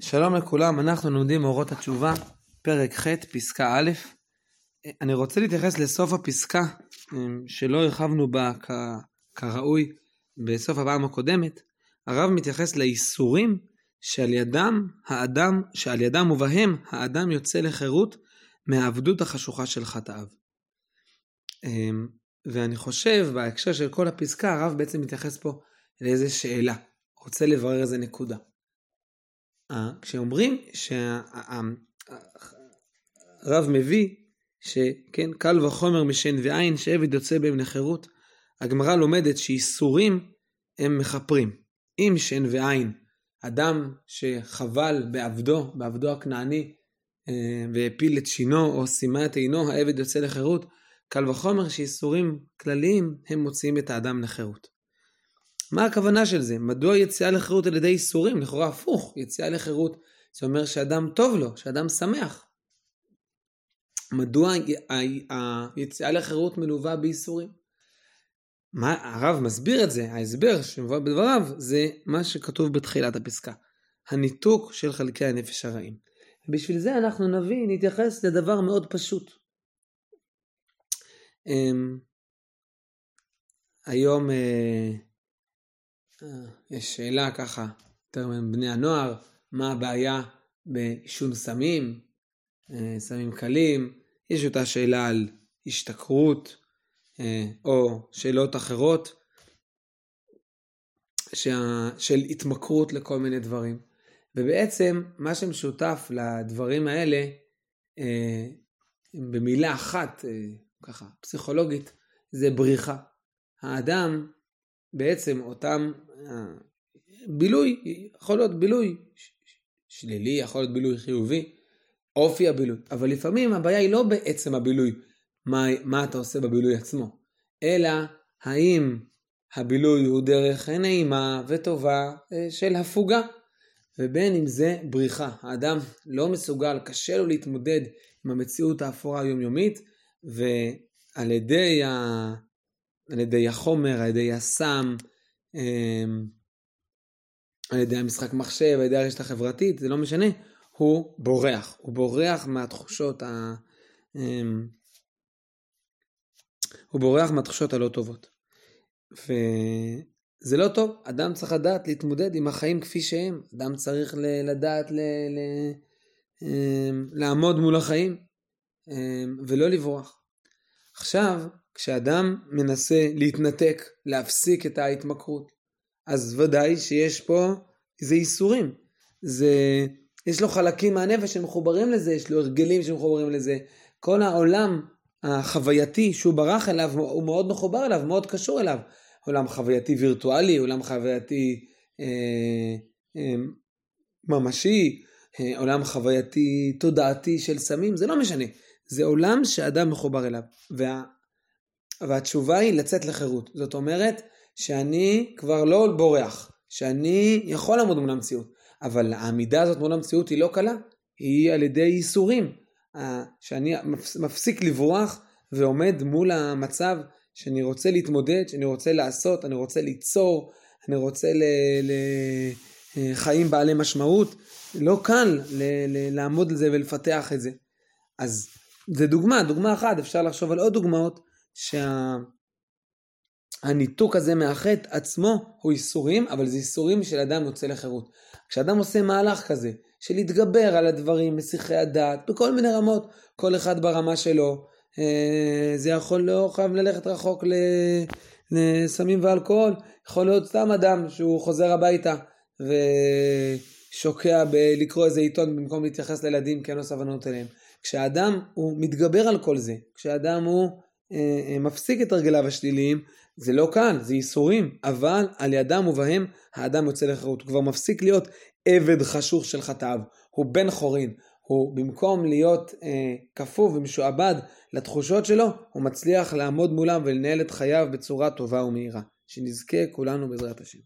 שלום לכולם, אנחנו לומדים מאורות התשובה, פרק ח', פסקה א'. אני רוצה להתייחס לסוף הפסקה אמ, שלא הרחבנו בה כראוי בסוף הפעם הקודמת. הרב מתייחס לאיסורים שעל ידם האדם, שעל ידם ובהם האדם יוצא לחירות מהעבדות החשוכה של חטאיו. אמ, ואני חושב בהקשר של כל הפסקה הרב בעצם מתייחס פה לאיזה שאלה, רוצה לברר איזה נקודה. כשאומרים שהרב מביא שכן קל וחומר משן ועין שעבד יוצא בהם לחירות, הגמרא לומדת שאיסורים הם מכפרים. אם שן ועין, אדם שחבל בעבדו, בעבדו הכנעני, אה, והפיל את שינו או סימה את עינו, העבד יוצא לחירות, קל וחומר שאיסורים כלליים הם מוציאים את האדם לחירות. מה הכוונה של זה? מדוע יציאה לחירות על ידי איסורים? לכאורה הפוך, יציאה לחירות זה אומר שאדם טוב לו, שאדם שמח. מדוע היציאה לחירות מלווה בייסורים? מה, הרב מסביר את זה, ההסבר שמובא בדבריו זה מה שכתוב בתחילת הפסקה, הניתוק של חלקי הנפש הרעים. בשביל זה אנחנו נביא, נתייחס לדבר מאוד פשוט. אמ, היום אה, יש שאלה ככה, יותר מבני הנוער, מה הבעיה בעישון סמים, אה, סמים קלים, יש אותה שאלה על השתכרות אה, או שאלות אחרות של התמכרות לכל מיני דברים. ובעצם מה שמשותף לדברים האלה במילה אחת, ככה, פסיכולוגית, זה בריחה. האדם, בעצם אותם בילוי, יכול להיות בילוי שלילי, יכול להיות בילוי חיובי, אופי הבילוי, אבל לפעמים הבעיה היא לא בעצם הבילוי, מה, מה אתה עושה בבילוי עצמו, אלא האם הבילוי הוא דרך נעימה וטובה אה, של הפוגה, ובין אם זה בריחה. האדם לא מסוגל, קשה לו להתמודד עם המציאות האפורה היומיומית, ועל ידי, ה... על ידי החומר, על ידי הסם, אמ, על ידי המשחק מחשב, על ידי הרשת החברתית, זה לא משנה, הוא בורח, הוא בורח מהתחושות ה... אמ, הוא בורח מהתחושות הלא טובות. וזה לא טוב, אדם צריך לדעת להתמודד עם החיים כפי שהם, אדם צריך לדעת ל... ל... אמ, לעמוד מול החיים ולא לברוח. עכשיו, כשאדם מנסה להתנתק, להפסיק את ההתמכרות, אז ודאי שיש פה איזה איסורים. זה, יש לו חלקים מהנפש שמחוברים לזה, יש לו הרגלים שמחוברים לזה. כל העולם החווייתי שהוא ברח אליו, הוא מאוד מחובר אליו, מאוד קשור אליו. עולם חווייתי וירטואלי, עולם חווייתי אה, אה, ממשי, אה, עולם חווייתי תודעתי של סמים, זה לא משנה. זה עולם שאדם מחובר אליו. וה, והתשובה היא לצאת לחירות. זאת אומרת שאני כבר לא בורח, שאני יכול לעמוד מול המציאות, אבל העמידה הזאת מול המציאות היא לא קלה, היא על ידי ייסורים. שאני מפסיק לברוח ועומד מול המצב שאני רוצה להתמודד, שאני רוצה לעשות, אני רוצה ליצור, אני רוצה לחיים בעלי משמעות. לא קל ל- ל- לעמוד על זה ולפתח את זה. אז זה דוגמה, דוגמה אחת, אפשר לחשוב על עוד דוגמאות שהניתוק שה... הזה מהחטא עצמו הוא איסורים, אבל זה איסורים של אדם יוצא לחירות. כשאדם עושה מהלך כזה, של להתגבר על הדברים, מסיחי הדעת, בכל מיני רמות, כל אחד ברמה שלו, אה, זה יכול לא חייב ללכת רחוק לסמים ואלכוהול, יכול להיות סתם אדם שהוא חוזר הביתה ושוקע בלקרוא איזה עיתון במקום להתייחס לילדים כי אין לו סבלנות אליהם. כשהאדם הוא מתגבר על כל זה, כשהאדם הוא מפסיק את הרגליו השליליים, זה לא קל, זה ייסורים, אבל על ידם ובהם האדם יוצא לחירות, הוא כבר מפסיק להיות עבד חשוך של חטאיו, הוא בן חורין, הוא במקום להיות אה, כפוף ומשועבד לתחושות שלו, הוא מצליח לעמוד מולם ולנהל את חייו בצורה טובה ומהירה. שנזכה כולנו בעזרת השם.